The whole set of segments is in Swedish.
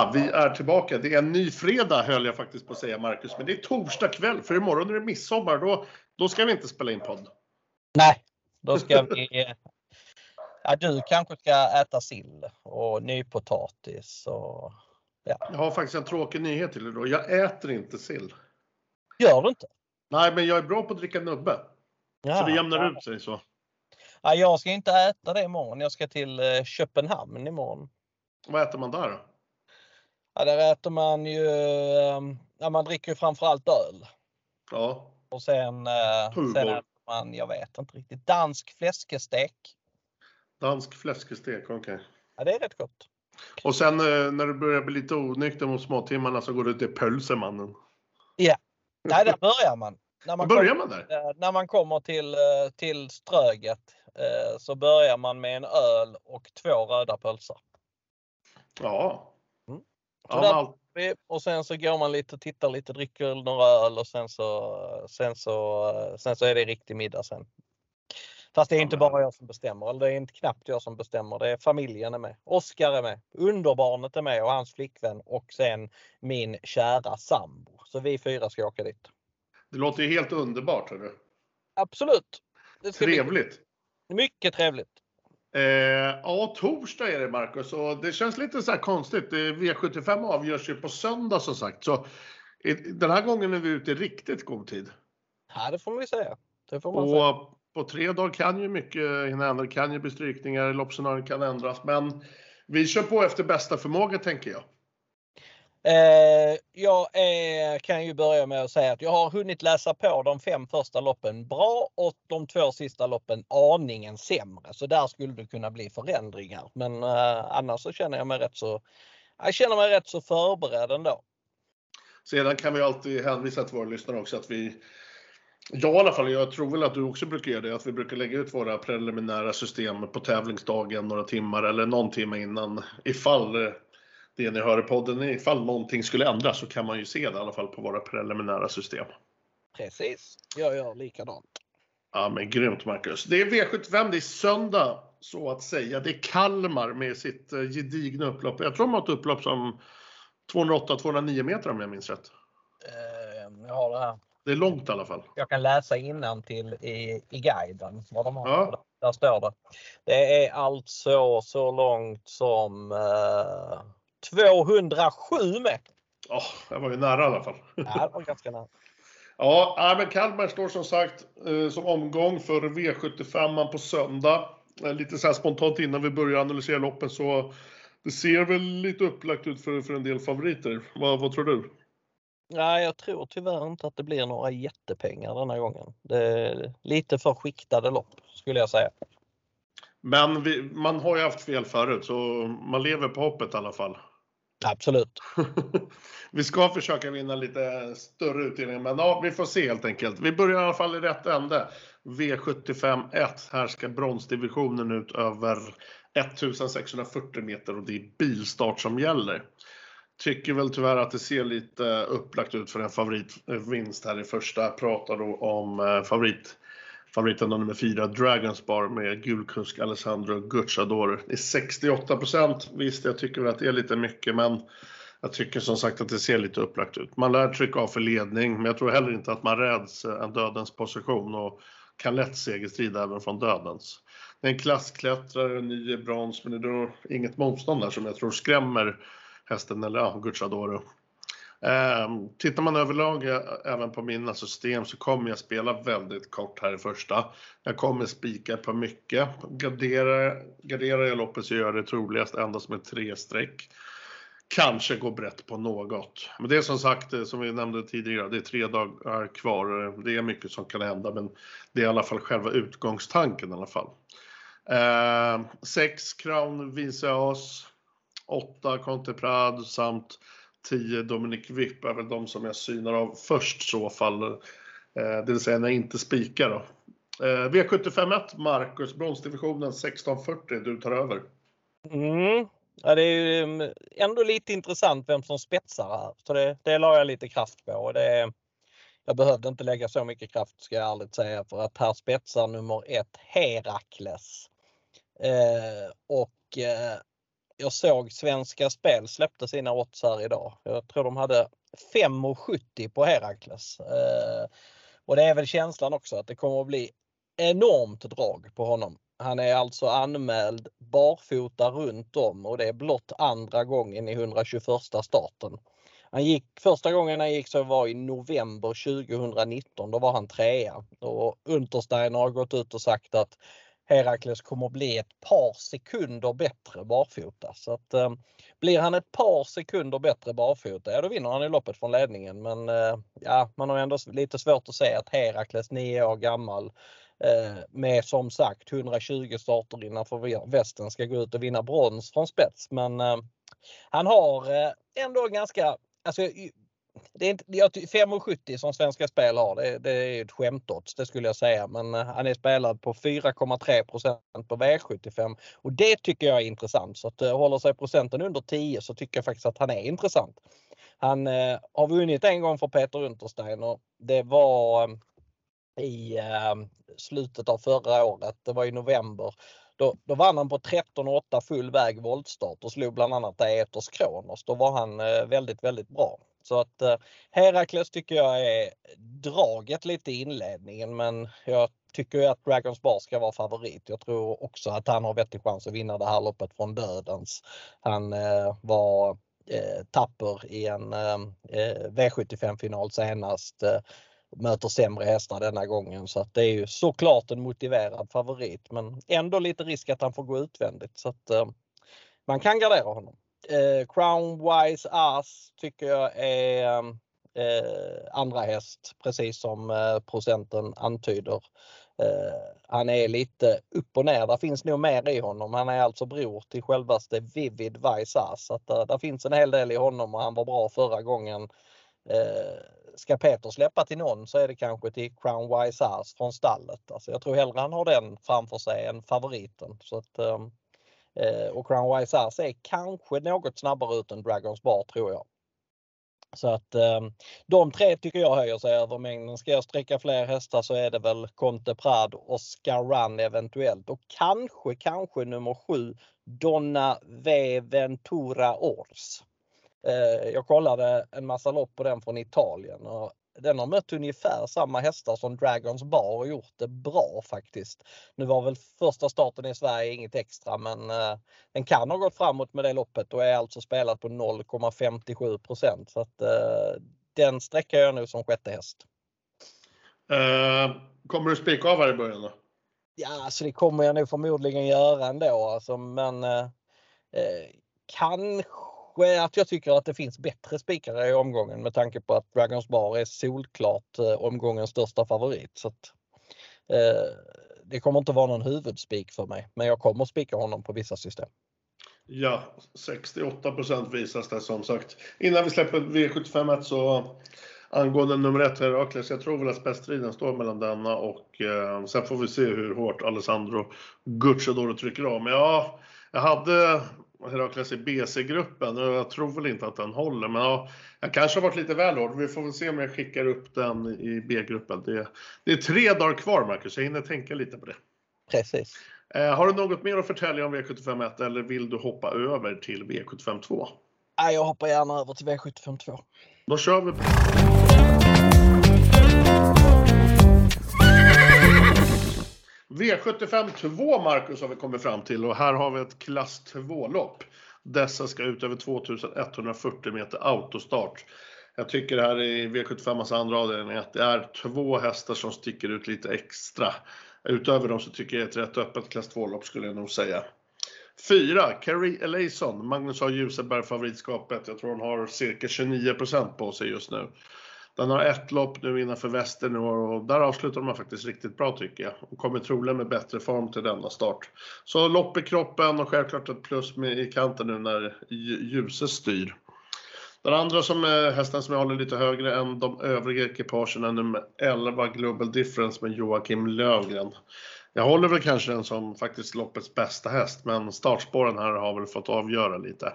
Ja, vi är tillbaka. Det är en ny fredag höll jag faktiskt på att säga Marcus, men det är torsdag kväll för imorgon är det midsommar. Då, då ska vi inte spela in podd. Nej, då ska vi... Ja, du kanske ska äta sill och nypotatis och... Ja. Jag har faktiskt en tråkig nyhet till dig då. Jag äter inte sill. Gör du inte? Nej, men jag är bra på att dricka nubbe. Ja. Så det jämnar ut sig så. Ja, jag ska inte äta det imorgon. Jag ska till eh, Köpenhamn imorgon. Vad äter man där då? Ja, där äter man ju, eh, ja, man dricker ju framförallt öl. Ja. Och sen, eh, sen äter man, jag vet inte riktigt, dansk fläskestek. Dansk fläskestek, okej. Ja, det är rätt gott. Och sen eh, när du börjar bli lite onykter mot småtimmarna så går du till pölsemannen. Nej, där börjar man. När man, Börjar kommer, man där? eh, när man kommer till, till Ströget så börjar man med en öl och två röda pölsar. Ja. Ja, Och sen så går man lite och tittar lite, dricker några öl och sen så, sen så, sen så är det riktig middag sen. Fast det är inte bara jag som bestämmer, eller det är inte knappt jag som bestämmer. Det är familjen är med. Oskar är med. Underbarnet är med och hans flickvän och sen min kära sambo. Så vi fyra ska åka dit. det låter ju helt underbart. Hörru. Absolut! Det ska Trevligt. bli mycket trevligt. Eh, ja, torsdag är det Marcus och det känns lite så konstigt. Eh, V75 avgörs ju på söndag som sagt. Så den här gången är vi ute i riktigt god tid. Ja, det får man ju säga. Det får man säga. Och på tre dagar kan ju mycket hinna hända. Det kan ju bli strykningar, loppscenarion kan ändras. Men vi kör på efter bästa förmåga tänker jag. Eh, jag är, kan ju börja med att säga att jag har hunnit läsa på de fem första loppen bra och de två sista loppen aningen sämre. Så där skulle det kunna bli förändringar. Men eh, annars så känner jag mig rätt så jag känner mig rätt så förberedd ändå. Sedan kan vi alltid hänvisa till våra lyssnare också att vi jag i alla fall, jag tror väl att du också brukar göra det, att vi brukar lägga ut våra preliminära system på tävlingsdagen några timmar eller någon timme innan. Ifall eh, det ni hör i podden, ifall någonting skulle ändras så kan man ju se det i alla fall på våra preliminära system. Precis, jag gör likadant. Ja men grymt Marcus. Det är V75, det är söndag så att säga. Det är Kalmar med sitt eh, gedigna upplopp. Jag tror de har ett upplopp som 208-209 meter om jag minns rätt. Eh, jag har det här. Det är långt i alla fall. Jag kan läsa till i, i guiden vad de har. Ja. Där står det. Det är alltså så långt som eh, 207 meter. Åh, jag var ju nära i alla fall. Ja, det var ganska nära. Ja, ja, men Kalmar står som sagt eh, som omgång för V75 på söndag. Eh, Lite så spontant innan vi börjar analysera loppen så det ser väl lite upplagt ut för, för en del favoriter. Vad, vad tror du? Nej, jag tror tyvärr inte att det blir några jättepengar denna gången. Lite för skiktade lopp skulle jag säga. Men vi, man har ju haft fel förut så man lever på hoppet i alla fall. Absolut. vi ska försöka vinna lite större utdelning, men ja, vi får se helt enkelt. Vi börjar i alla fall i rätt ände. V75 1. Här ska bronsdivisionen ut över 1640 meter och det är bilstart som gäller. Tycker väl tyvärr att det ser lite upplagt ut för en favoritvinst här i första. Jag pratar då om eh, favorit favoriten nummer fyra, Dragons Bar med gulkusk Alessandro Gucciador. Det är 68 procent. Visst, jag tycker väl att det är lite mycket, men jag tycker som sagt att det ser lite upplagt ut. Man lär trycka av för ledning, men jag tror heller inte att man räds eh, en dödens position och kan lätt segerstrida även från dödens. Det är en klassklättrare, ny i brons, men det är då inget motstånd där som jag tror skrämmer hästen, eller ja, Gucciadoro. Eh, tittar man överlag eh, även på mina system så kommer jag spela väldigt kort här i första. Jag kommer spika på mycket. Garderar, garderar jag loppet så gör jag det troligast endast med tre streck. Kanske går brett på något. Men det är som sagt, eh, som vi nämnde tidigare, det är tre dagar kvar. Det är mycket som kan hända, men det är i alla fall själva utgångstanken i alla fall. Eh, Crown Viseas, åtta Conte Prad samt 10 Dominic Vipp är väl de som jag synar av först så fall. Eh, det vill säga när jag inte spikar då. Eh, V751 Marcus, bronsdivisionen 1640, du tar över. Mm. Ja, det är ju mm, ändå lite intressant vem som spetsar här. Så det, det la jag lite kraft på. Och det, jag behövde inte lägga så mycket kraft ska jag ärligt säga för att här spetsar nummer ett Herakles. Eh, och eh, jag såg Svenska Spel släppte sina odds här idag. Jag tror de hade 5,70 på Herakles. Eh, och det är väl känslan också att det kommer att bli enormt drag på honom. Han är alltså anmäld barfota runt om och det är blott andra gången i 121 starten. Han gick, första gången han gick så var i november 2019. Då var han trea och Untersteiner har gått ut och sagt att Herakles kommer att bli ett par sekunder bättre barfota. Så att, eh, blir han ett par sekunder bättre barfota, ja då vinner han i loppet från ledningen. Men eh, ja, man har ändå lite svårt att se att Herakles, 9 år gammal, eh, med som sagt 120 starter innanför västen ska gå ut och vinna brons från spets. Men eh, han har eh, ändå ganska, alltså det är inte, 5,70 som Svenska Spel har, det, det är ett skämtodds det skulle jag säga. Men eh, han är spelad på 4,3% på V75 och det tycker jag är intressant. Så att eh, håller sig procenten under 10 så tycker jag faktiskt att han är intressant. Han eh, har vunnit en gång för Peter Untersteiner. Det var eh, i eh, slutet av förra året, det var i november. Då, då vann han på 13,8 full väg voltstart och slog bland annat e Aetos Kronos. Då var han eh, väldigt, väldigt bra. Så att eh, Herakles tycker jag är draget lite i inledningen men jag tycker att Dragons Bar ska vara favorit. Jag tror också att han har vettig chans att vinna det här loppet från dödens. Han eh, var eh, tapper i en eh, eh V75 final senast. Eh, möter sämre hästar denna gången så att det är ju såklart en motiverad favorit men ändå lite risk att han får gå utvändigt så att eh, man kan gardera honom eh, Crown Wise Ass tycker jag är eh, andra häst precis som eh, procenten antyder. Eh, han är lite upp och ner. Det finns nog mer i honom. Han är alltså bror till självaste Vivid Vice Ass. Så att, uh, där finns en hel del i honom och han var bra förra gången. Uh, ska Peter släppa till någon så är det kanske till Crown Wise Ass från stallet. Alltså jag tror hellre han har den framför sig än favoriten. Så att, ehm, Eh, och Crown Wise Ass är kanske något snabbare ut än Dragons Bar tror jag. Så att ehm, de tre tycker jag höjer sig över mängden. Ska jag sträcka fler hästar så är det väl Conte Prad, och Scaran eventuellt och kanske, kanske nummer sju Donna V Ventura Ors. Eh, jag kollade en massa lopp på den från Italien och den har mött ungefär samma hästar som Dragons Bar och gjort det bra faktiskt. Nu var väl första starten i Sverige inget extra men eh, den kan ha gått framåt med det loppet och är alltså spelad på 0,57% så att eh, den sträcker jag nu som sjätte häst. Uh, kommer du spika av här i början då? Ja, alltså det kommer jag nog förmodligen göra ändå alltså, men eh, eh kanske kanske att jag tycker att det finns bättre spikare i omgången med tanke på att Dragons Bar är solklart eh, omgångens största favorit. Så att, eh, det kommer inte vara någon huvudspik för mig, men jag kommer spika honom på vissa system. Ja, 68% visas det som sagt. Innan vi släpper V75 så angående nummer ett Herakles, jag tror väl att spetsstriden står mellan denna och eh, sen får vi se hur hårt Alessandro Gucciadoro trycker av. Men ja, jag hade Herakles i BC-gruppen jag tror väl inte att den håller. Men ja, jag kanske har varit lite väl hård. Vi får väl se om jag skickar upp den i B-gruppen. Det, det, är tre dagar kvar Marcus, jag hinner tänka lite på det. Precis. Eh, har du något mer att förtälja om V751 eller vill du hoppa över till V752? Nej, jag hoppar gärna över till V752. Då kör vi. V75 2 Marcus har vi kommit fram till och här har vi ett klass 2-lopp. Dessa ska ut över 2140 meter autostart. Jag tycker det här i V75 andra avdelning att det är två hästar som sticker ut lite extra. Utöver dem så tycker jag ett rätt öppet klass 2-lopp skulle jag nog säga. Fyra, Carrie Elason. Magnus har Ljuseberg favoritskapet. Jag tror hon har cirka 29% på sig just nu. Den har ett lopp nu innanför Västern och där avslutar man faktiskt riktigt bra tycker jag. Och kommer troligen med bättre form till denna start. Så lopp i kroppen och självklart ett plus med i kanten nu när ljuset styr. Den andra som är hästen som jag håller lite högre än de övriga ekipagen är nummer 11 Global Difference med Joakim Lövgren. Jag håller väl kanske den som faktiskt loppets bästa häst, men startspåren här har väl fått avgöra lite.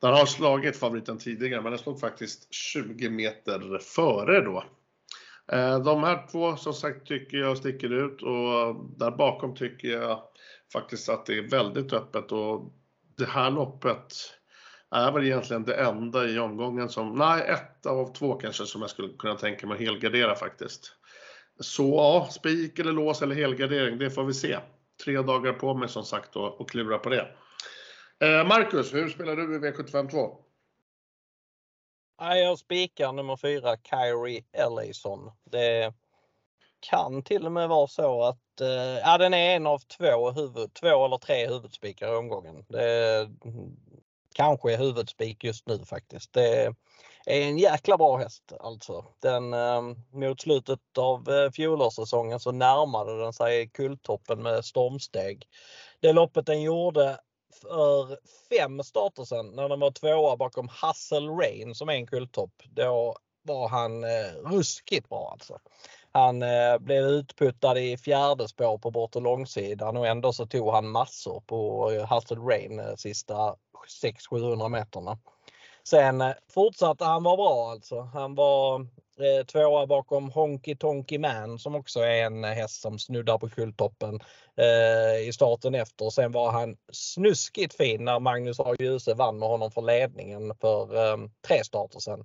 Den har slagit favoriten tidigare, men den slog faktiskt 20 meter före då. Eh, de här två som sagt tycker jag sticker ut och där bakom tycker jag faktiskt att det är väldigt öppet och det här loppet är väl egentligen det enda i omgången som, nej ett av två kanske som jag skulle kunna tänka mig att helgardera faktiskt. Så ja, spik eller lås eller helgardering, det får vi se. Tre dagar på mig som sagt då och klura på det. Eh, Marcus, hur spelar du i V75 2? Jag spikar nummer fyra, Kyrie Ellison. Det kan till och med vara så att eh, ja, den är en av två, huvud, två eller tre huvudspikar i omgången. Det kanske är huvudspik just nu faktiskt. Det är en jäkla bra häst alltså. Den, ehm, mot slutet av eh, fjolårssäsongen så närmade den sig kulltoppen med stormsteg. Det loppet den gjorde för fem starter sedan när de var tvåa bakom Hustle Rain som är en kulttopp. Då var han eh, ruskigt bra alltså. Han eh, blev utputtad i fjärde spår på bort och långsidan och ändå så tog han massor på eh, Hustle Rain eh, sista 600-700 meterna. Sen eh, fortsatte han vara bra alltså. Han var eh, tvåa bakom Honky Tonky Man som också är en eh, häst som snuddar på kulttoppen Eh, i starten efter. Sen var han snuskigt fin när Magnus A. Djuse vann med honom för ledningen för eh, tre starter sen.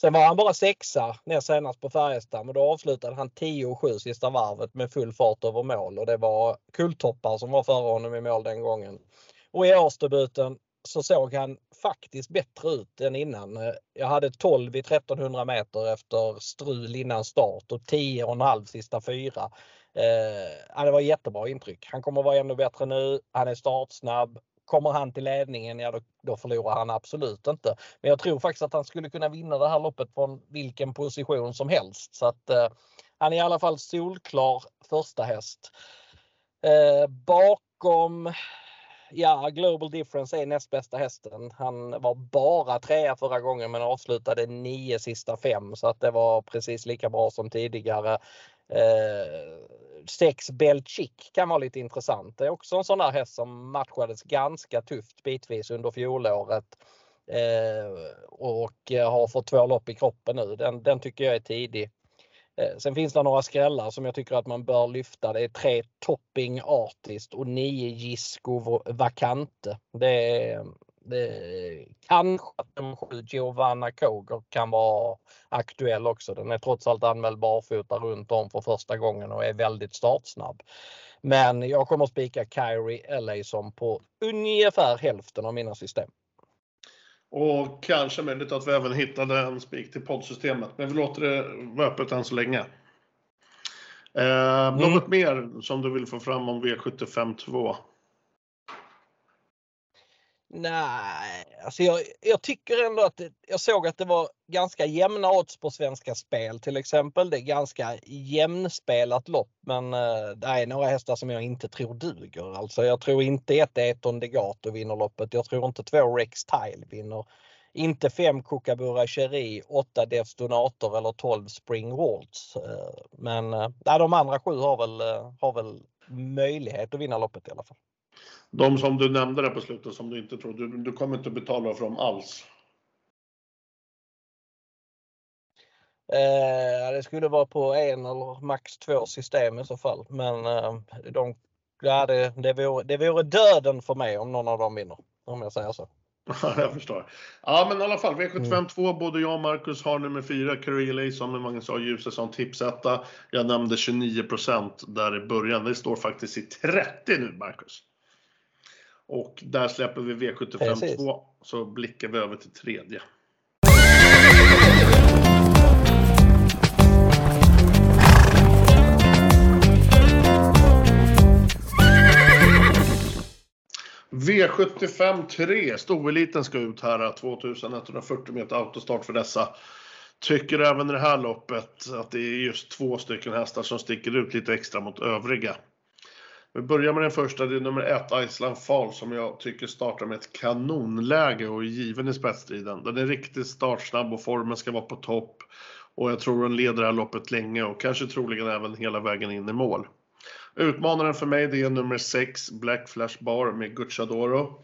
Sen var han bara sexa näst senast på Färjestad men då avslutade han 10-7 sista varvet med full fart över mål och det var kulltoppar som var före honom i mål den gången. Och i årsdebuten så såg han faktiskt bättre ut än innan. Eh, jag hade 12 i 1300 meter efter strul innan start och 10,5 sista fyra. Eh, det var jättebra intryck. Han kommer vara ännu bättre nu. Han är startsnabb. Kommer han till ledningen, ja då, då förlorar han absolut inte. Men jag tror faktiskt att han skulle kunna vinna det här loppet från vilken position som helst. Så att eh, han är i alla fall solklar första häst. Eh, bakom ja, Global Difference är näst bästa hästen. Han var bara trea förra gången men avslutade nio sista fem så att det var precis lika bra som tidigare. Eh, sex Belchik kan vara lite intressant. Det är också en sån där häst som matchades ganska tufft bitvis under fjolåret. Eh, och eh, har fått två lopp i kroppen nu. Den, den tycker jag är tidig. Eh, sen finns det några skrällar som jag tycker att man bör lyfta. Det är tre Topping Artist och nio Gisco Vacante. Det är, det kanske att nummer sju Giovanna Koger kan vara aktuell också. Den är trots allt anmäld barfota runt om för första gången och är väldigt startsnabb. Men jag kommer att spika Kyrie Ellison på ungefär hälften av mina system. Och kanske möjligt att vi även hittade en spik till poddsystemet. Men vi låter det vara öppet än så länge. Eh, mm. Något mer som du vill få fram om V75 2? Nej, alltså jag, jag, tycker ändå att det, jag såg att det var ganska jämna odds på Svenska Spel till exempel. Det är ganska jämnspelat lopp men eh, det är några hästar som jag inte tror duger. Alltså jag tror inte ett Eton Degato vinner loppet. Jag tror inte två Rex Tile vinner. Inte fem Kookaburra Cherry, åtta Devs Donator eller 12 Spring Waltz. Eh, men eh, de andra sju har väl, eh, har väl möjlighet att vinna loppet i alla fall. De som du nämnde där på slutet som du inte tror, du, du kommer inte betala för dem alls? Eh, det skulle vara på en eller max två system i så fall. Men eh, de, ja, det, det, vore, det vore döden för mig om någon av dem vinner. Om jag säger så. Ja, jag förstår. Ja, men i alla fall V75 2. Mm. Både jag och Marcus har nummer 4, Curry med Magnus A. Djuse som tipsetta. Jag nämnde 29% där i början. Det står faktiskt i 30 nu, Marcus. Och där släpper vi V75 2, så blickar vi över till tredje. V75 3, stoeliten ska ut här, 2140 meter autostart för dessa. Tycker även i det här loppet att det är just två stycken hästar som sticker ut lite extra mot övriga. Vi börjar med den första, det är nummer ett, Iceland Fall, som jag tycker startar med ett kanonläge och är given i spetsstriden. Den är riktigt startsnabb och formen ska vara på topp. Och jag tror den leder det här loppet länge och kanske troligen även hela vägen in i mål. Utmanaren för mig det är nummer 6, Black Flash Bar med Gucciadoro.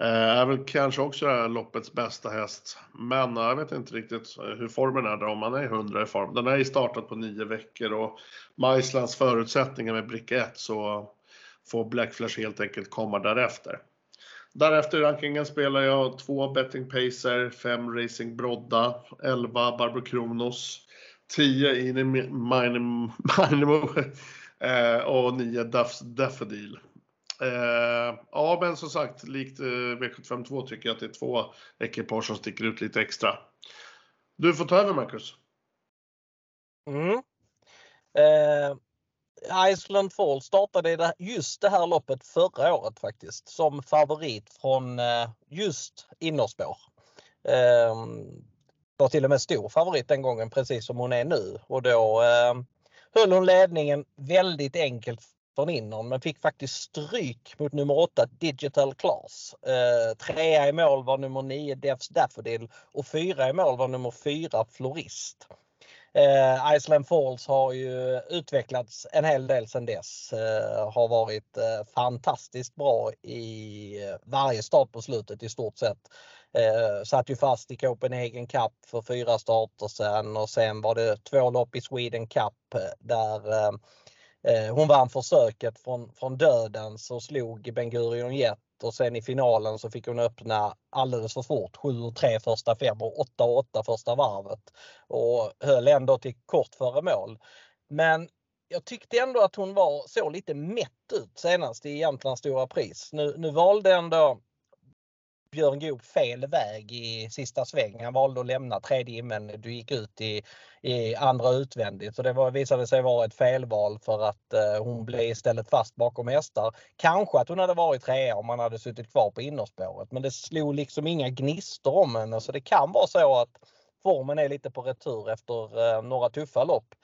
Eh, är väl kanske också det här loppets bästa häst. Men eh, jag vet inte riktigt eh, hur formen är där, om han är 100 i form. Den är ju startat på nio veckor och med Islands förutsättningar med bricka 1 så får Blackflash helt enkelt komma därefter. Därefter i rankingen spelar jag 2 Betting Pacer, 5 Racing Brodda, 11 Barbro Kronos, 10 Minimo eh, och 9 Duffs Daffodil. Eh, ja, men som sagt, likt eh, V752 tycker jag att det är två ekipage som sticker ut lite extra. Du får ta över Marcus. Mm. Eh, Iceland Fall startade just det här loppet förra året faktiskt som favorit från eh, just innerspår. Ehm, var till och med stor favorit den gången precis som hon är nu och då ehm, höll hon ledningen väldigt enkelt från innan men fick faktiskt stryk mot nummer 8 Digital Class. Eh, trea i mål var nummer 9 Devs Daffodil och fyra i mål var nummer 4 Florist. Eh, Iceland Falls har ju utvecklats en hel del sedan dess. Eh, har varit eh, fantastiskt bra i eh, varje start på slutet i stort sett. Eh, satt ju fast i Copenhagen Cup för fyra starter sen och sen var det två lopp i Sweden Cup eh, där eh, Eh, hon vann försöket från, från dödens och slog Ben Gurion Jet och sen i finalen så fick hon öppna alldeles för fort. 7-3 första fem och 8-8 första varvet. Och höll ändå till kort före mål. Men jag tyckte ändå att hon var så lite mätt ut senast i Jämtlands stora pris. Nu, nu valde ändå Björn Goop fel väg i sista sväng. Han valde att lämna tredje invändigt. Du gick ut i, i andra utvändigt. Så det var, visade sig vara ett felval för att eh, hon blev istället fast bakom hästar. Kanske att hon hade varit trea om man hade suttit kvar på innerspåret. Men det slog liksom inga gnistor om henne. Så det kan vara så att formen är lite på retur efter eh, några tuffa lopp.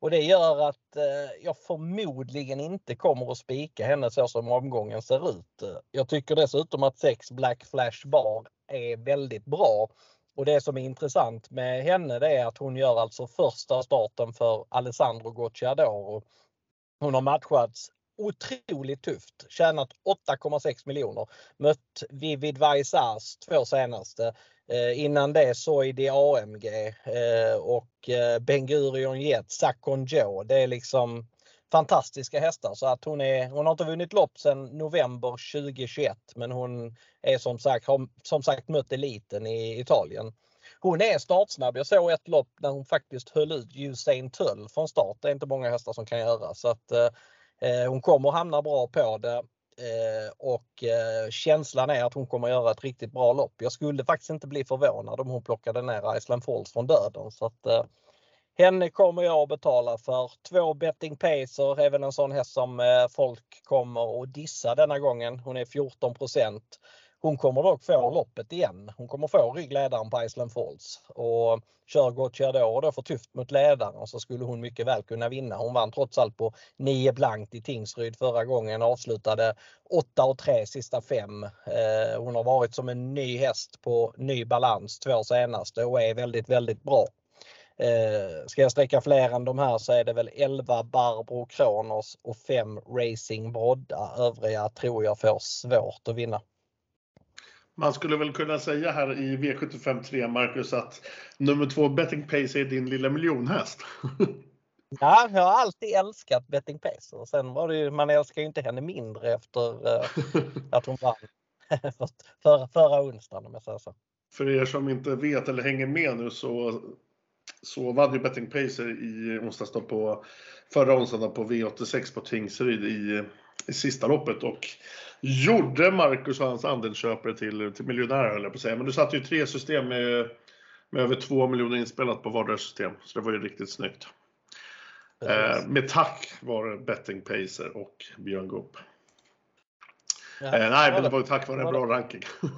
Och det gör att eh, jag förmodligen inte kommer att spika henne så som omgången ser ut. Jag tycker dessutom att 6 Black Flash Bar är väldigt bra. Och det som är intressant med henne det är att hon gör alltså första starten för Alessandro Gocciadoro. Hon har matchats otroligt tufft. Tjänat 8,6 miljoner. Mött Vivid Vaisas två senaste. Eh, innan det Soidi AMG eh, och eh, Ben Gurion Jet, Sakon Joe. Det är liksom fantastiska hästar så att hon, är, hon har inte vunnit lopp sedan november 2021 men hon är som sagt, har som sagt mött eliten i Italien. Hon är startsnabb. Jag såg ett lopp när hon faktiskt höll ut Usain Tull från start. Det är inte många hästar som kan göra så att eh, eh hon kommer hamna bra på det. Eh, och eh, känslan är att hon kommer göra ett riktigt bra lopp. Jag skulle faktiskt inte bli förvånad om hon plockade ner Island Falls från döden. Så att, eh, henne kommer jag att betala för. Två betting pacer, även en sån häst som folk kommer att dissa denna gången. Hon är 14 hon kommer dock få loppet igen. Hon kommer få ryggledaren på Iceland Falls. Och kör Gocciador då för tufft mot ledaren så skulle hon mycket väl kunna vinna. Hon vann trots allt på 9 blankt i Tingsryd förra gången. och Avslutade 8 och 3 sista fem. Eh, hon har varit som en ny häst på ny balans två senaste och är väldigt, väldigt bra. Eh, ska jag sträcka fler än de här så är det väl 11 Barbro Kronos och 5 Racing Brodda. Övriga tror jag får svårt att vinna. Man skulle väl kunna säga här i V75 3, Marcus, att nummer två Betting Pace är din lilla miljonhäst. Ja, jag har alltid älskat Betting Pace. sen var det ju, man älskar ju inte henne mindre efter uh, att hon vann för, för, förra onsdagen om jag säger så. För er som inte vet eller hänger med nu så, så vann ju Betting Pacer i onsdags på förra onsdagen på V86 på Tingsryd i, i sista loppet och gjorde Marcus och hans andelsköpare till, till miljonärer höll jag på att säga. Men du satte ju tre system med, med över två miljoner inspelat på vardera system. Så det var ju riktigt snyggt. Eh, med tack var det Betting Pacer och Björn Goop. Ja, eh, nej, men det var ju tack vare en bra ranking.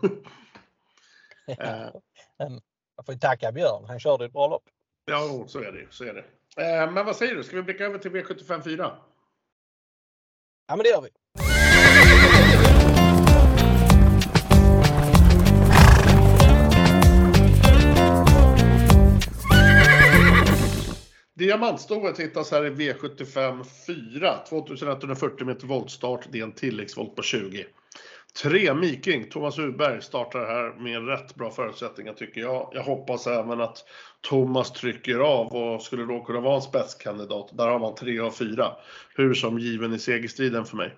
eh. Jag får tacka Björn, han körde ett bra lopp. Ja, så är det. Så är det. Eh, men vad säger du, ska vi blicka över till V75 4? Ja, men det gör vi. Diamantstoet hittas här i V75 4. 2140 meter voltstart. Det är en tilläggsvolt på 20. 3 Miking, Thomas Uberg startar här med rätt bra förutsättningar tycker jag. Jag hoppas även att Thomas trycker av och skulle då kunna vara en spetskandidat. Där har man 3 av 4. Hur som given i segerstriden för mig.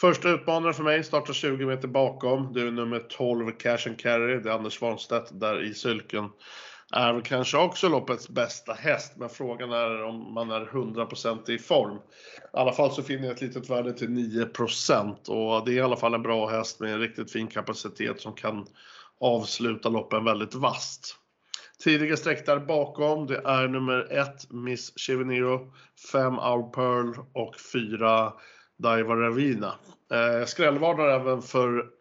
Första utmanaren för mig startar 20 meter bakom. Det är nummer 12 Cash and Carry. Det är Anders Svanstedt där i sylken. Är väl kanske också loppets bästa häst, men frågan är om man är 100% i form. I alla fall så finner jag ett litet värde till 9% och det är i alla fall en bra häst med en riktigt fin kapacitet som kan avsluta loppen väldigt vasst. Tidiga streck där bakom, det är nummer 1 Miss Chivenero, 5 Our Pearl och 4 Daiva Ravina. Eh, skrällvarnar även för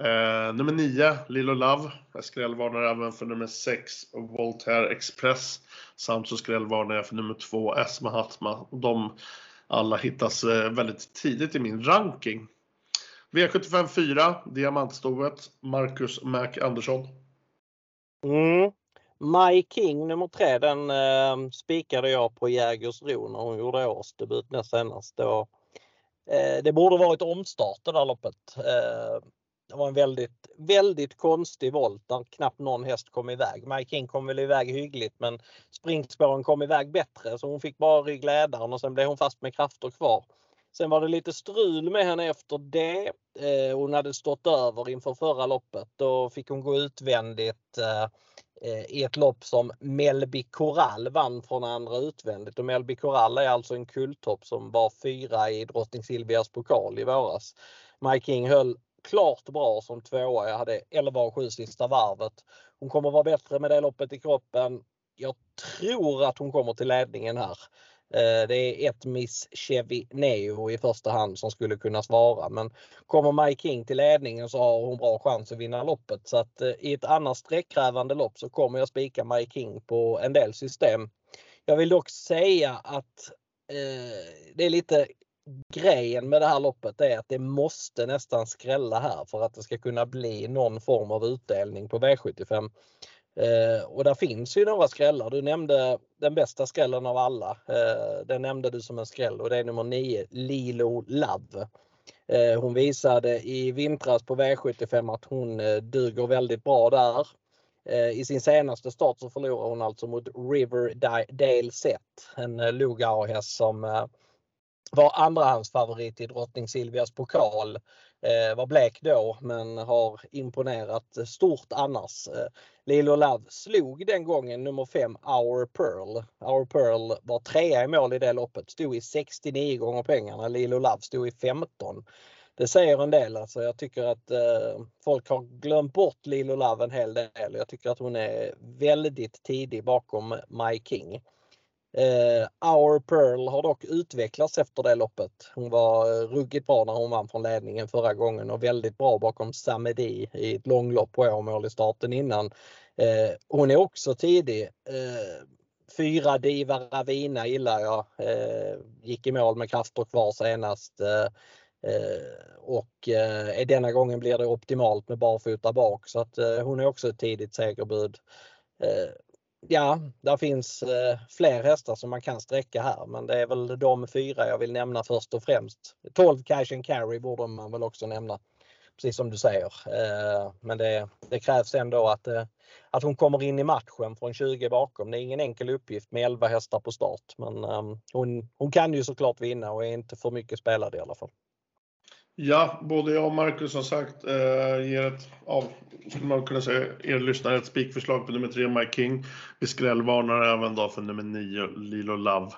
eh, nummer 9 Lilo Love. Jag skrällvarnar även för nummer 6 Voltaire Express. Samt så skrällvarnar jag för nummer 2 Esma Hatma. De alla hittas eh, väldigt tidigt i min ranking. V75 4, Diamantstoet, Marcus Mac Andersson. Mm. My King nummer 3, den eh, spikade jag på Jägersro när hon gjorde årsdebut näst senast. Då, eh, det borde varit omstart det där loppet. Eh, det var en väldigt, väldigt konstig volt där knappt någon häst kom iväg. My King kom väl iväg hyggligt men springspåren kom iväg bättre så hon fick bara ryggledaren och sen blev hon fast med krafter kvar. Sen var det lite strul med henne efter det. Eh, hon hade stått över inför förra loppet. Då fick hon gå utvändigt eh, i ett lopp som Melby Corall vann från andra utvändigt. Och Melby Corall är alltså en kulltopp som var fyra i Drottning Silvias pokal i våras. Mike King höll klart bra som tvåa. Jag hade 11 och 7 sista varvet. Hon kommer vara bättre med det loppet i kroppen. Jag tror att hon kommer till ledningen här. Eh, det är ett Miss Chevy Neo i första hand som skulle kunna svara men kommer Mike King till ledningen så har hon bra chans att vinna loppet. Så att eh, i ett annars sträckkrävande lopp så kommer jag spika Mike King på en del system. Jag vill dock säga att eh, det är lite grejen med det här loppet är att det måste nästan skrälla här för att det ska kunna bli någon form av utdelning på V75. Eh, och där finns ju några skrällar. Du nämnde den bästa skrällen av alla. Eh, den nämnde du som en skräll och det är nummer 9, Lilo Love. Eh, hon visade i vintras på V75 att hon eh, duger väldigt bra där. Eh, I sin senaste start så förlorar hon alltså mot Riverdale Set, en eh, Lugauer-häst som eh, var andrahandsfavorit i Drottning Silvias pokal. Eh, var blek då men har imponerat stort annars. Eh, Lilo Love slog den gången nummer 5 Our Pearl. Our Pearl var trea i mål i det loppet. Stod i 69 gånger pengarna. Lilo Love stod i 15. Det säger en del alltså. Jag tycker att eh, folk har glömt bort Lilo Love en hel del. Jag tycker att hon är väldigt tidig bakom My King. Eh, Our Pearl har dock utvecklats efter det loppet. Hon var eh, ruggigt bra när hon vann från ledningen förra gången och väldigt bra bakom Samedi i ett långlopp på Åmål i starten innan. Eh, hon är också tidig. Eh, fyra Diva Ravina gillar jag. Eh, gick i mål med krafter kvar senast. Eh, eh, och eh, denna gången blir det optimalt med barfota bak så att eh, hon är också ett tidigt segerbud eh, ja, där finns eh, fler hästar som man kan sträcka här men det är väl de fyra jag vill nämna först och främst. 12 Cash and Carry borde man väl också nämna. Precis som du säger. Eh, men det, det, krävs ändå att, eh, att hon kommer in i matchen från 20 bakom. Det är ingen enkel uppgift med 11 hästar på start men ehm, hon, hon kan ju såklart vinna och är inte för mycket spelad i alla fall. Ja, både jag och Marcus som sagt eh, ger ett, ja, skulle man kunna säga, er lyssnare ett spikförslag på nummer 3, Mike King. Vi skrällvarnar även då för nummer 9, Lilo Love.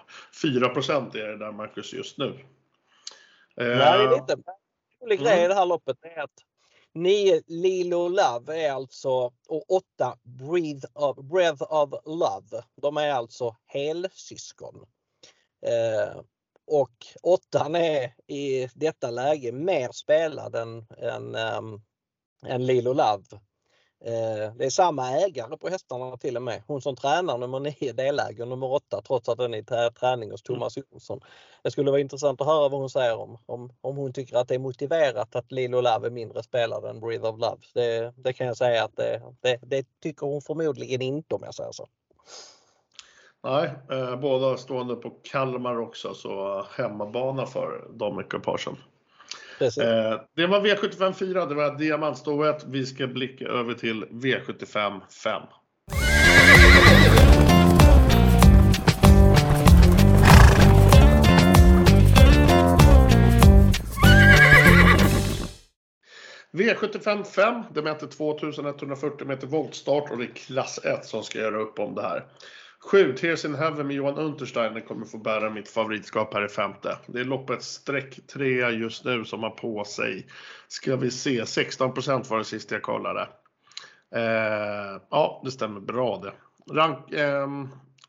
4% är det där Marcus just nu. Eh, ja, det är lite rolig grej i mm. det här loppet är att 9 Lilo Love är alltså och 8 Breathe of, Breath of Love. De är alltså helsyskon. Eh, och åttan är i detta läge mer spelad än, än, um, än Lilo Love. Eh, det är samma ägare på hästarna till och med. Hon som tränar nummer 9 deläger nummer 8 trots att den är i träning hos Thomas Jonsson. Det skulle vara intressant att höra vad hon säger om, om, om hon tycker att det är motiverat att Lilo Love är mindre spelad än Breathe of Love. Det, det kan jag säga att det, det, det tycker hon förmodligen inte om jag säger så. Nej, eh, båda stående på Kalmar också, så hemmabana för de ekipagen. Eh, det var V75 4, det var diamantstoet. Vi ska blicka över till V75 5. V75 5, det mäter 2140 meter voltstart och det är klass 1 som ska göra upp om det här. 7, Tears in Heaven med Johan Untersteiner kommer få bära mitt favoritskap här i femte. Det är loppets streck 3 just nu som har på sig. Ska vi se, 16% var det sist jag kollade. Eh, ja, det stämmer bra det. Rank, eh,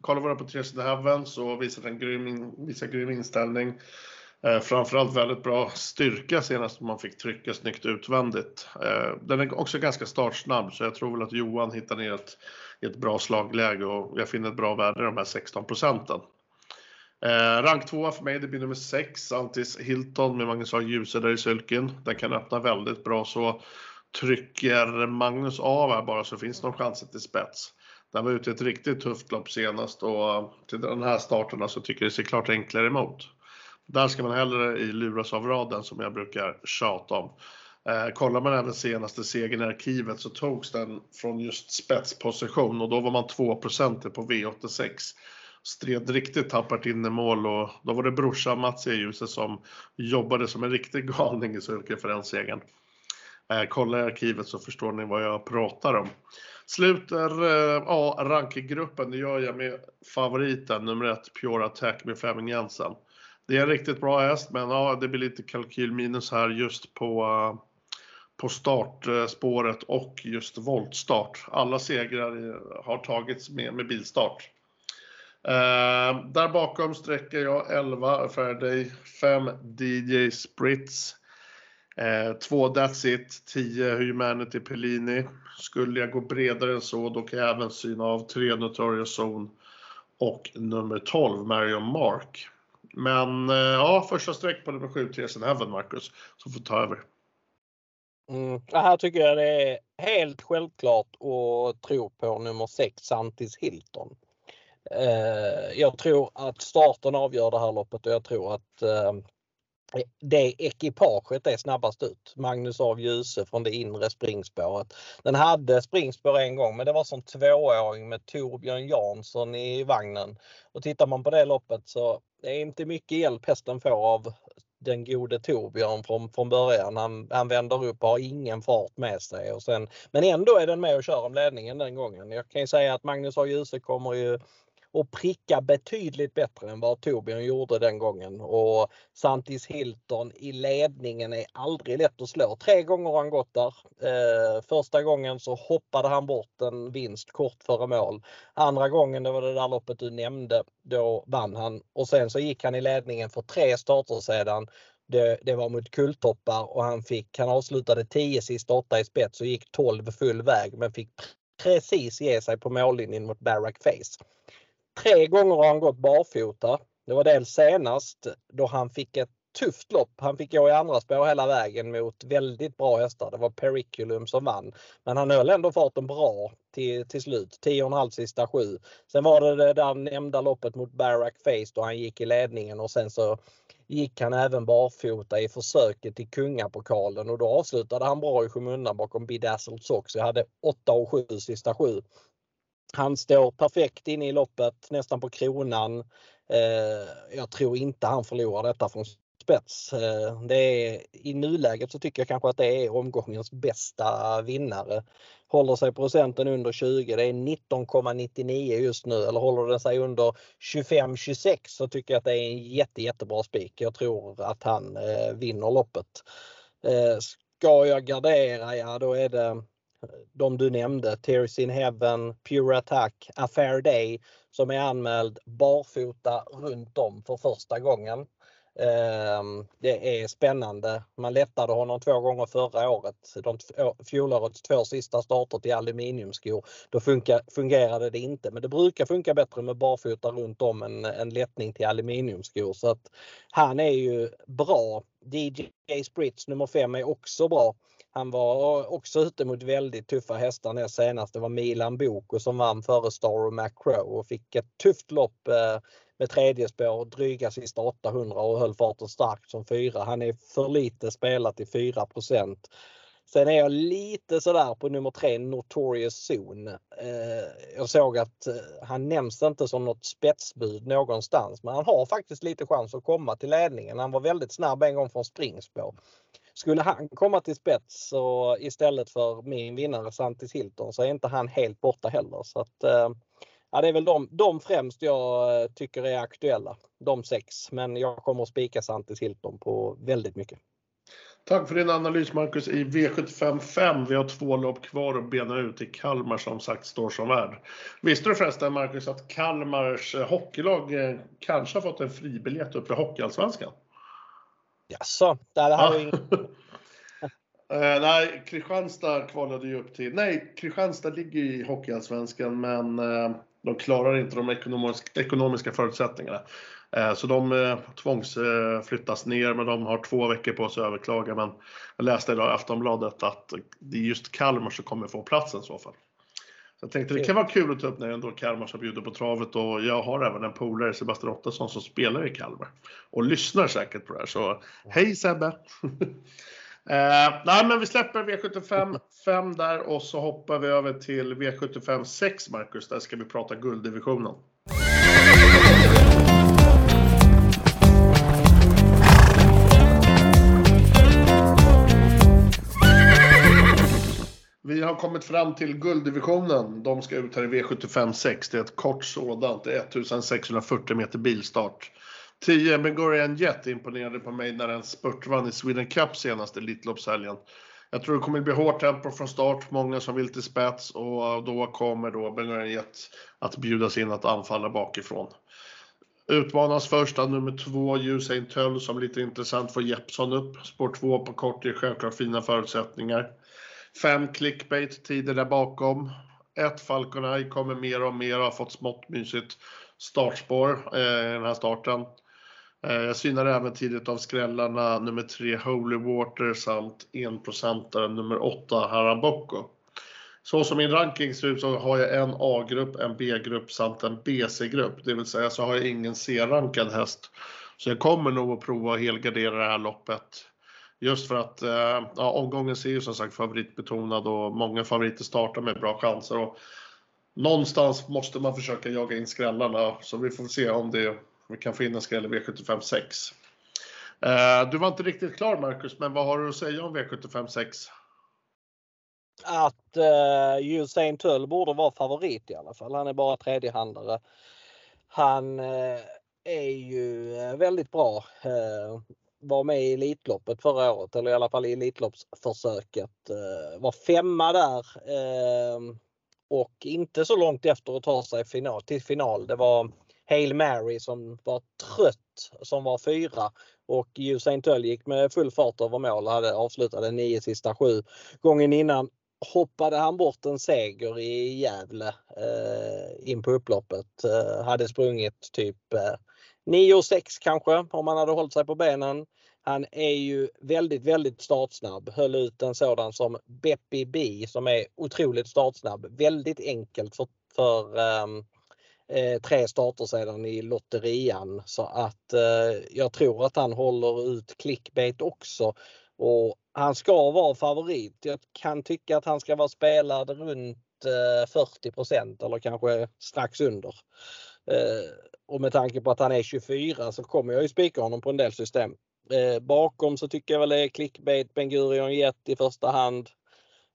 kollar vi på Tears in Heaven så visar den grym, visar grym inställning. Eh, framförallt väldigt bra styrka senast man fick trycka snyggt utvändigt. Eh, den är också ganska startsnabb så jag tror väl att Johan hittar ner ett, i ett bra slagläge och jag finner ett bra värde i de här 16 procenten. Eh, rank 2 för mig det blir nummer 6, Antis Hilton med Magnus A. Djuse där i sulken. Den kan öppna väldigt bra så trycker Magnus av här bara så finns det någon chans till spets. Den var ute i ett riktigt tufft lopp senast och till den här starten så tycker jag det ser klart enklare emot. Där ska man hellre i luras av raden som jag brukar tjata om. Eh, kollar man även senaste segern i arkivet så togs den från just spetsposition och då var man 2% på V86. Stred riktigt tappert in i mål och då var det brorsan Mats Ejuse som jobbade som en riktig galning i sulken för den segern. Eh, kolla i arkivet så förstår ni vad jag pratar om. Sluter eh, A-rankinggruppen, det gör jag med favoriten nummer ett Pure Attack med Flemming Jensen. Det är en riktigt bra häst, men ja, det blir lite kalkylminus här just på, eh, på startspåret och just voltstart. Alla segrar har tagits med, med bilstart. Eh, där bakom sträcker jag 11 Faraday, 5 DJ Spritz, eh, 2 That's It, 10 Humanity Pellini. Skulle jag gå bredare än så, då kan jag även syna av 3 Notorious Zone och nummer 12 Marion Mark. Men eh, ja, första streck på nummer 7, Theresen Heaven, Marcus, som får ta över. Mm, här tycker jag det är helt självklart att tro på nummer 6, Santis Hilton. Eh, jag tror att starten avgör det här loppet och jag tror att eh, det ekipaget är snabbast ut. Magnus av Djuse från det inre springspåret. Den hade springspår en gång men det var som tvååring med Torbjörn Jansson i vagnen. Och tittar man på det loppet så det är inte mycket hjälp hästen får av den gode Torbjörn från, från början. Han, han vänder upp och har ingen fart med sig. Och sen, men ändå är den med och kör om ledningen den gången. Jag kan ju säga att Magnus A. Djuse kommer ju och pricka betydligt bättre än vad Torbjörn gjorde den gången. Och Santis Hilton i ledningen är aldrig lätt att slå. Tre gånger har han gått där. Eh, första gången så hoppade han bort en vinst kort före mål. Andra gången, det var det där loppet du nämnde, då vann han. Och sen så gick han i ledningen för tre starter sedan. Det, det, var mot Kulltoppar och han fick, han avslutade 10 sista 8 i spets och gick 12 full väg men fick precis ge sig på mållinjen mot Barack Face. Tre gånger har han gått barfota. Det var dels senast då han fick ett tufft lopp. Han fick gå i andra spår hela vägen mot väldigt bra hästar. Det var Periculum som vann. Men han höll ändå farten bra till, till slut. 10,5 sista sju. Sen var det det där nämnda loppet mot Barack Face då han gick i ledningen och sen så gick han även barfota i försöket till kungapokalen och då avslutade han bra i skymundan bakom Bedazzled Sox. Jag hade 8 och 7 sista sju. Han står perfekt inne i loppet, nästan på kronan. Eh, jag tror inte han förlorar detta från spets. Eh, det är, I nuläget så tycker jag kanske att det är omgångens bästa vinnare. Håller sig procenten under 20, det är 19,99 just nu eller håller den sig under 25-26 så tycker jag att det är en jätte, jättebra spik. Jag tror att han eh, vinner loppet. Eh, ska jag gardera, ja då är det de du nämnde, Tears in Heaven, Pure Attack, Affair Day som är anmäld barfota runt om för första gången. Ehm, det är spännande. Man lättade honom två gånger förra året. De fjolårets två sista starter till aluminiumskor. Då fungerade det inte men det brukar funka bättre med barfota runt om än en lättning till aluminiumskor. Så att han är ju bra. DJ Spritz nummer 5 är också bra. Han var också ute mot väldigt tuffa hästar näst senast. Det var Milan Boko som vann före Star och McCrow och fick ett tufft lopp eh, med tredje spår, dryga sista 800 och höll farten starkt som fyra. Han är för lite spelat i 4% Sen är jag lite sådär på nummer tre, Notorious Zone. Eh, jag såg att eh, han nämns inte som något spetsbud någonstans men han har faktiskt lite chans att komma till ledningen. Han var väldigt snabb en gång från springspår skulle han komma till spets så istället för min vinnare Santis Hilton så är inte han helt borta heller. Så att, eh, ja, det är väl de, de främst jag eh, tycker är aktuella. De sex. Men jag kommer att spika Santis Hilton på väldigt mycket. Tack för din analys Marcus i V755. Vi har två lopp kvar att bena ut i Kalmar som sagt står som värd. Visste du förresten Marcus att Kalmars eh, hockeylag kanske har fått en fribiljett upp i Hockeyallsvenskan? Jaså? Det här har ingen... Uh, nej, Kristianstad kvalade ju upp till... Nej, Kristianstad ligger i Hockeyallsvenskan men uh, de klarar inte de ekonomiska, ekonomiska förutsättningarna. Uh, så de tvångsflyttas ner men de har två veckor på sig att överklaga. Men jag läste idag i Aftonbladet att det är just Kalmar som kommer få platsen i så fall. Jag tänkte det kan vara kul att ta upp när ändå Kalmar som bjuder på travet och jag har även en polare, Sebastian Ottosson, som spelar i Kalmar och lyssnar säkert på det här. Så hej Sebbe! Eh, nej, men vi släpper V75 5 där och så hoppar vi över till V75 6, Marcus. Där ska vi prata gulddivisionen. Vi har kommit fram till gulddivisionen. De ska ut här i V75 6. Det är ett kort sådant. Det är 1640 meter bilstart. 10 Bengorian Jet imponerade på mig när den spurtvann i Sweden Cup senaste Elitloppshelgen. Jag tror det kommer bli hårt tempo från start, många som vill till spets och då kommer då Bengorian Jet att bjudas in att anfalla bakifrån. Utmanas först av nummer två, Usain Töll, som lite intressant får Jeppsson upp. Spår 2 på kort ger självklart fina förutsättningar. Fem clickbait tider där bakom. Ett Falcon Eye kommer mer och mer och har fått smått mysigt startspår eh, i den här starten. Eh, jag synar även tidigt av skrällarna nummer 3 Holy Water samt 1% nummer 8 Haramboko. Så som min ranking ser ut så har jag en A-grupp, en B-grupp samt en BC-grupp. Det vill säga så har jag ingen C-rankad häst. Så jag kommer nog att prova att helgardera det här loppet. Just för att eh, ja, omgången ser ju som sagt favoritbetonad och många favoriter startar med bra chanser. Och någonstans måste man försöka jaga in skrällarna så vi får se om det vi kan få in en skräll i V75 6. Eh, du var inte riktigt klar Marcus, men vad har du att säga om V75 6? Att uh, Usain Tull borde vara favorit i alla fall. Han är bara tredjehandare. Han uh, är ju uh, väldigt bra. Var med i Elitloppet förra året eller i alla fall i Elitloppsförsöket. Eh, var femma där ehm, och inte så långt efter att ta sig final, till final. Det var Hail Mary som var trött som var fyra och Usain Tull gick med full fart över mål och hade avslutade nio sista sju. Gången innan hoppade han bort en seger i Gävle eh, in på upploppet. Eh, hade sprungit typ eh, 9 600 kanske om han hade hållit sig på benen. Han är ju väldigt, väldigt startsnabb. Höll ut en sådan som Beppi B som är otroligt startsnabb. Väldigt enkelt för, för um, eh, tre starter sedan i lotterian så att eh, jag tror att han håller ut clickbait också. Och han ska vara favorit. Jag kan tycka att han ska vara spelad runt eh, 40% eller kanske strax under. Eh, och med tanke på att han är 24 så kommer jag ju spika honom på en del system. Eh, bakom så tycker jag väl det är clickbait, Ben Gurion Jet i första hand.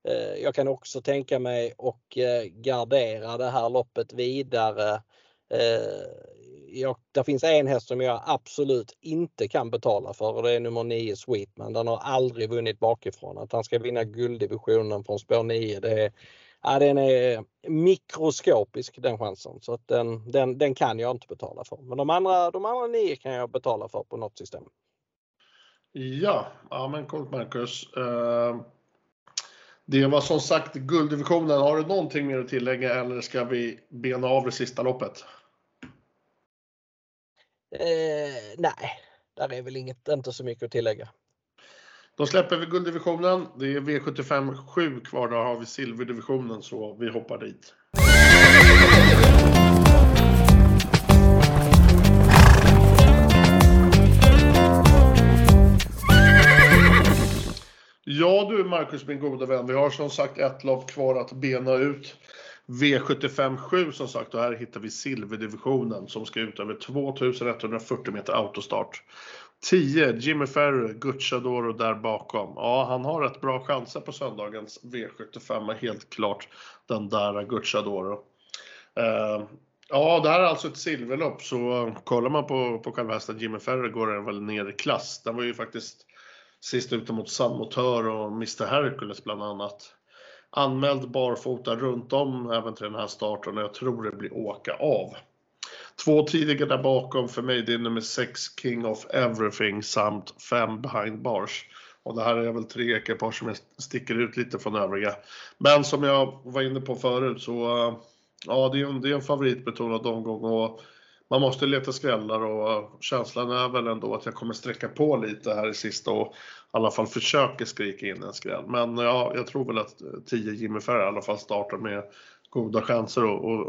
Eh, jag kan också tänka mig och eh, gardera det här loppet vidare. Eh, jag, det finns en häst som jag absolut inte kan betala för och det är nummer 9 Sweetman. Den har aldrig vunnit bakifrån. Att han ska vinna gulddivisionen från spår 9 det är, ja, den är mikroskopisk den chansen. Så att den, den, den kan jag inte betala för. Men de andra, de andra nio kan jag betala för på något system. Ja, ja men coolt Marcus. Uh, det var som sagt gulddivisionen. Har du någonting mer att tillägga eller ska vi bena av det sista loppet? Eh, nej, där är väl inget, inte så mycket att tillägga. Då släpper vi gulddivisionen. Det är V75 7 kvar. Då har vi silverdivisionen så vi hoppar dit. Ja du Marcus min goda vän, vi har som sagt ett lopp kvar att bena ut. V75 7 som sagt, och här hittar vi silverdivisionen som ska ut över 2140 meter autostart. 10 Jimmy Ferry, Gucciadoro där bakom. Ja, han har rätt bra chanser på söndagens V75, helt klart den där Gucciadoro. Uh, ja, det här är alltså ett silverlopp, så kollar man på, på själva hästen Jimmy Ferry går den väl ner i klass. Den var ju faktiskt sist ute mot Sun och Mr Hercules bland annat. Anmäld barfota runt om även till den här starten och jag tror det blir åka av. Två tidiga där bakom för mig, det är nummer 6 King of Everything samt 5 Behind Bars. Och det här är väl tre ekipage som sticker ut lite från övriga. Men som jag var inne på förut så, eh, ja det är en, det är en favoritbetonad omgång och man måste leta skrällar och eh, känslan är väl ändå att jag kommer sträcka på lite här i sista och i alla fall försöka skrika in en skräll. Men ja, jag tror väl att eh, 10 Jimmy Ferry i alla fall startar med goda chanser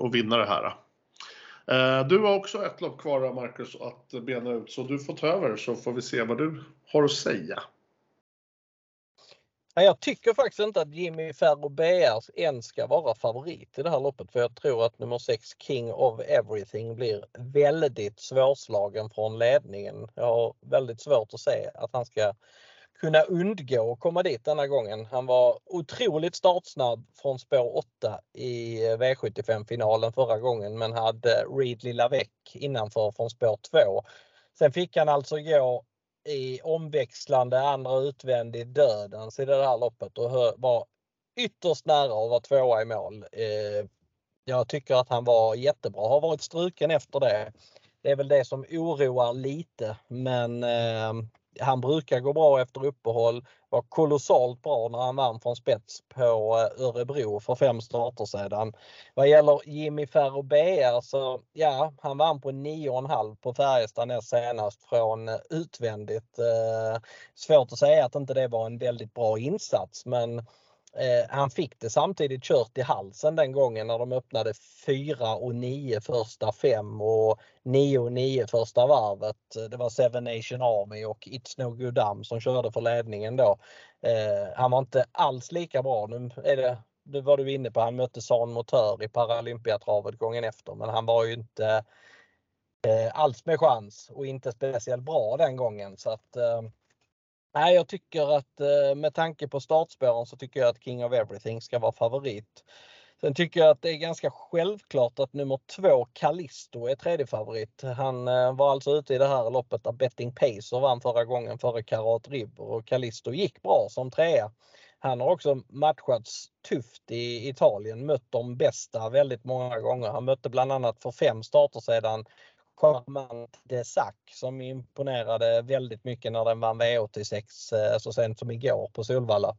att vinna det här. Eh, du har också ett lopp kvar Marcus att bena ut så du får ta över så får vi se vad du har att säga. Jag tycker faktiskt inte att Jimmy Ferro BR än ska vara favorit i det här loppet för jag tror att nummer 6 King of Everything blir väldigt svårslagen från ledningen. Jag har väldigt svårt att se att han ska kunna undgå att komma dit denna gången. Han var otroligt startsnabb från spår 8 i V75 finalen förra gången men hade Reedley Lavec innanför från spår 2. Sen fick han alltså gå i omväxlande andra utvändig dödens i det här loppet och var ytterst nära att vara tvåa i mål. Eh, jag tycker att han var jättebra, har varit struken efter det. Det är väl det som oroar lite men eh, han brukar gå bra efter uppehåll. Var kolossalt bra när han vann från spets på eh, Örebro för fem starter sedan. Vad gäller Jimmy Ferrobea så ja, han vann på 9,5 på Färjestad näst senast från eh, utvändigt. Eh, svårt att säga att inte det var en väldigt bra insats men Eh, han fick det samtidigt kört i halsen den gången när de öppnade 4 och 9 första fem och 9 och 9 första varvet. Det var Seven Nation Army och It's No Good Am som körde för ledningen då. Eh, han var inte alls lika bra. Nu är det det var du inne på, han mötte San Motör i Paralympiatravet gången efter men han var ju inte eh, alls med chans och inte speciellt bra den gången så att eh, Nej, jag tycker att eh, med tanke på startspåren så tycker jag att King of Everything ska vara favorit. Sen tycker jag att det är ganska självklart att nummer två Callisto är tredje favorit. Han eh, var alltså ute i det här loppet där Betting Pacer vann förra gången före Karat Ribber och Callisto gick bra som trea. Han har också matchats tufft i Italien, mött de bästa väldigt många gånger. Han mötte bland annat för fem starter sedan Charmant de Sac som imponerade väldigt mycket när den vann V86 eh, så sent som igår på Solvalla.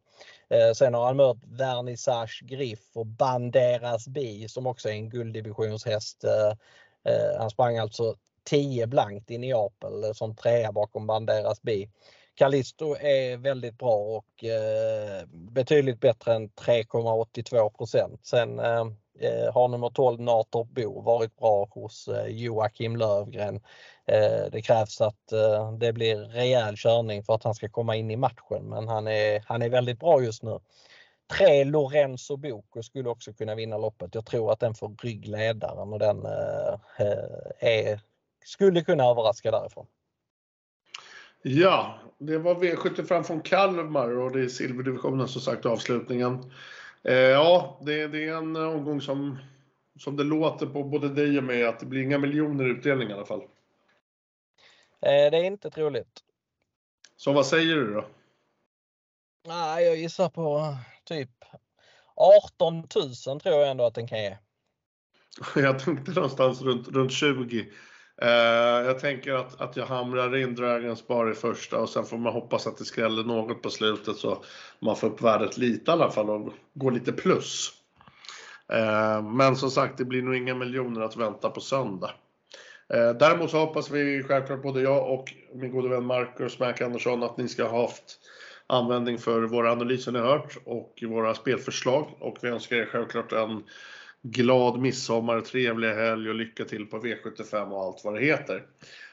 Eh, sen har han mött Vernissage Griff och Banderas Bi som också är en gulddivisionshäst. Eh, han sprang alltså 10 blankt i Neapel som trea bakom Banderas Bi. Callisto är väldigt bra och betydligt bättre än 3,82 Sen Eh, har nummer 12 Nator Bo varit bra hos eh, Joakim Lövgren. Eh, det krävs att det blir rejäl körning för att han ska komma in i matchen men han är, han är väldigt bra just nu. Tre Lorenzo Boko skulle också kunna vinna loppet. Jag tror att den får ryggledaren och den är, skulle kunna överraska därifrån. Ja, det var V75 från Kalmar och det är silverdivisionen som sagt avslutningen. Eh, ja, det, det, är en omgång som, som det låter på både dig och mig att det blir inga miljoner utdelning i alla fall. Eh, det är inte troligt. Så vad säger du då? Nej, jag gissar på typ 18 000 tror jag ändå att den kan ge. Jag tänkte någonstans runt, runt 20. Eh, jag tänker att, att jag hamrar in Dragons bar i första och sen får man hoppas att det skräller något på slutet så man får upp värdet lite i alla fall och går lite plus. Eh, men som sagt, det blir nog inga miljoner att vänta på söndag. Eh, däremot så hoppas vi självklart både jag och min gode vän Marcus Mac Andersson att ni ska ha haft användning för våra analyser ni hört och våra spelförslag och vi önskar er självklart en glad midsommar, trevlig helg och lycka till på V75 och allt vad det heter.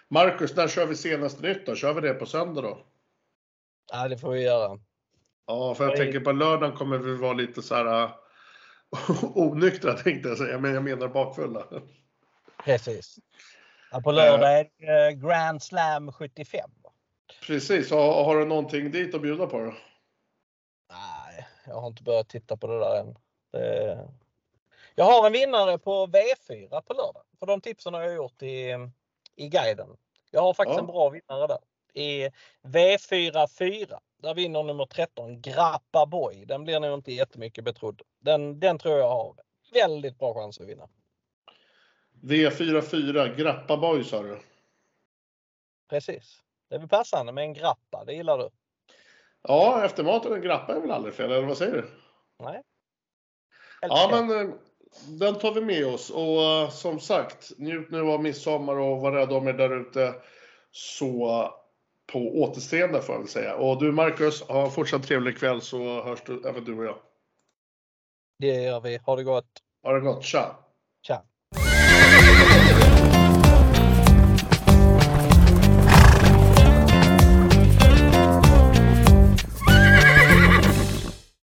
Marcus, när kör vi senaste nytt då? Kör vi det på söndag då? Ja, det får vi göra. Ja, för jag Nej. tänker på lördagen kommer vi vara lite så här. onyktra tänkte jag säga, men jag menar bakfulla. Precis. Ja, på lördag är det eh, Grand Slam 75. Precis, har, har du någonting dit att bjuda på då? Nej, jag har inte börjat titta på det där än. Det... Jag har en vinnare på V4 på lördag. För de tipsen har jag gjort i, i guiden. Jag har faktiskt Ja. en bra vinnare där. I V4 4. Där vinner nummer 13 Grappa Boy. Den blir nog inte jättemycket betrodd. Den, den tror jag har väldigt bra chans att vinna. V44, Grappa Boy sa du? Precis. Det är väl passande med en grappa, det gillar du? Ja, efter maten en grappa är väl aldrig fel, eller vad säger du? Nej? Ja, men eh, den tar vi med oss. Och eh, som sagt, njut nu av midsommar och var rädda om er där ute. Så på återseende får jag väl säga. Och du Marcus, ha en fortsatt trevlig kväll så hörs du, även du och jag. Det gör vi. Ha det gott. Ha det gott, tja! Tja!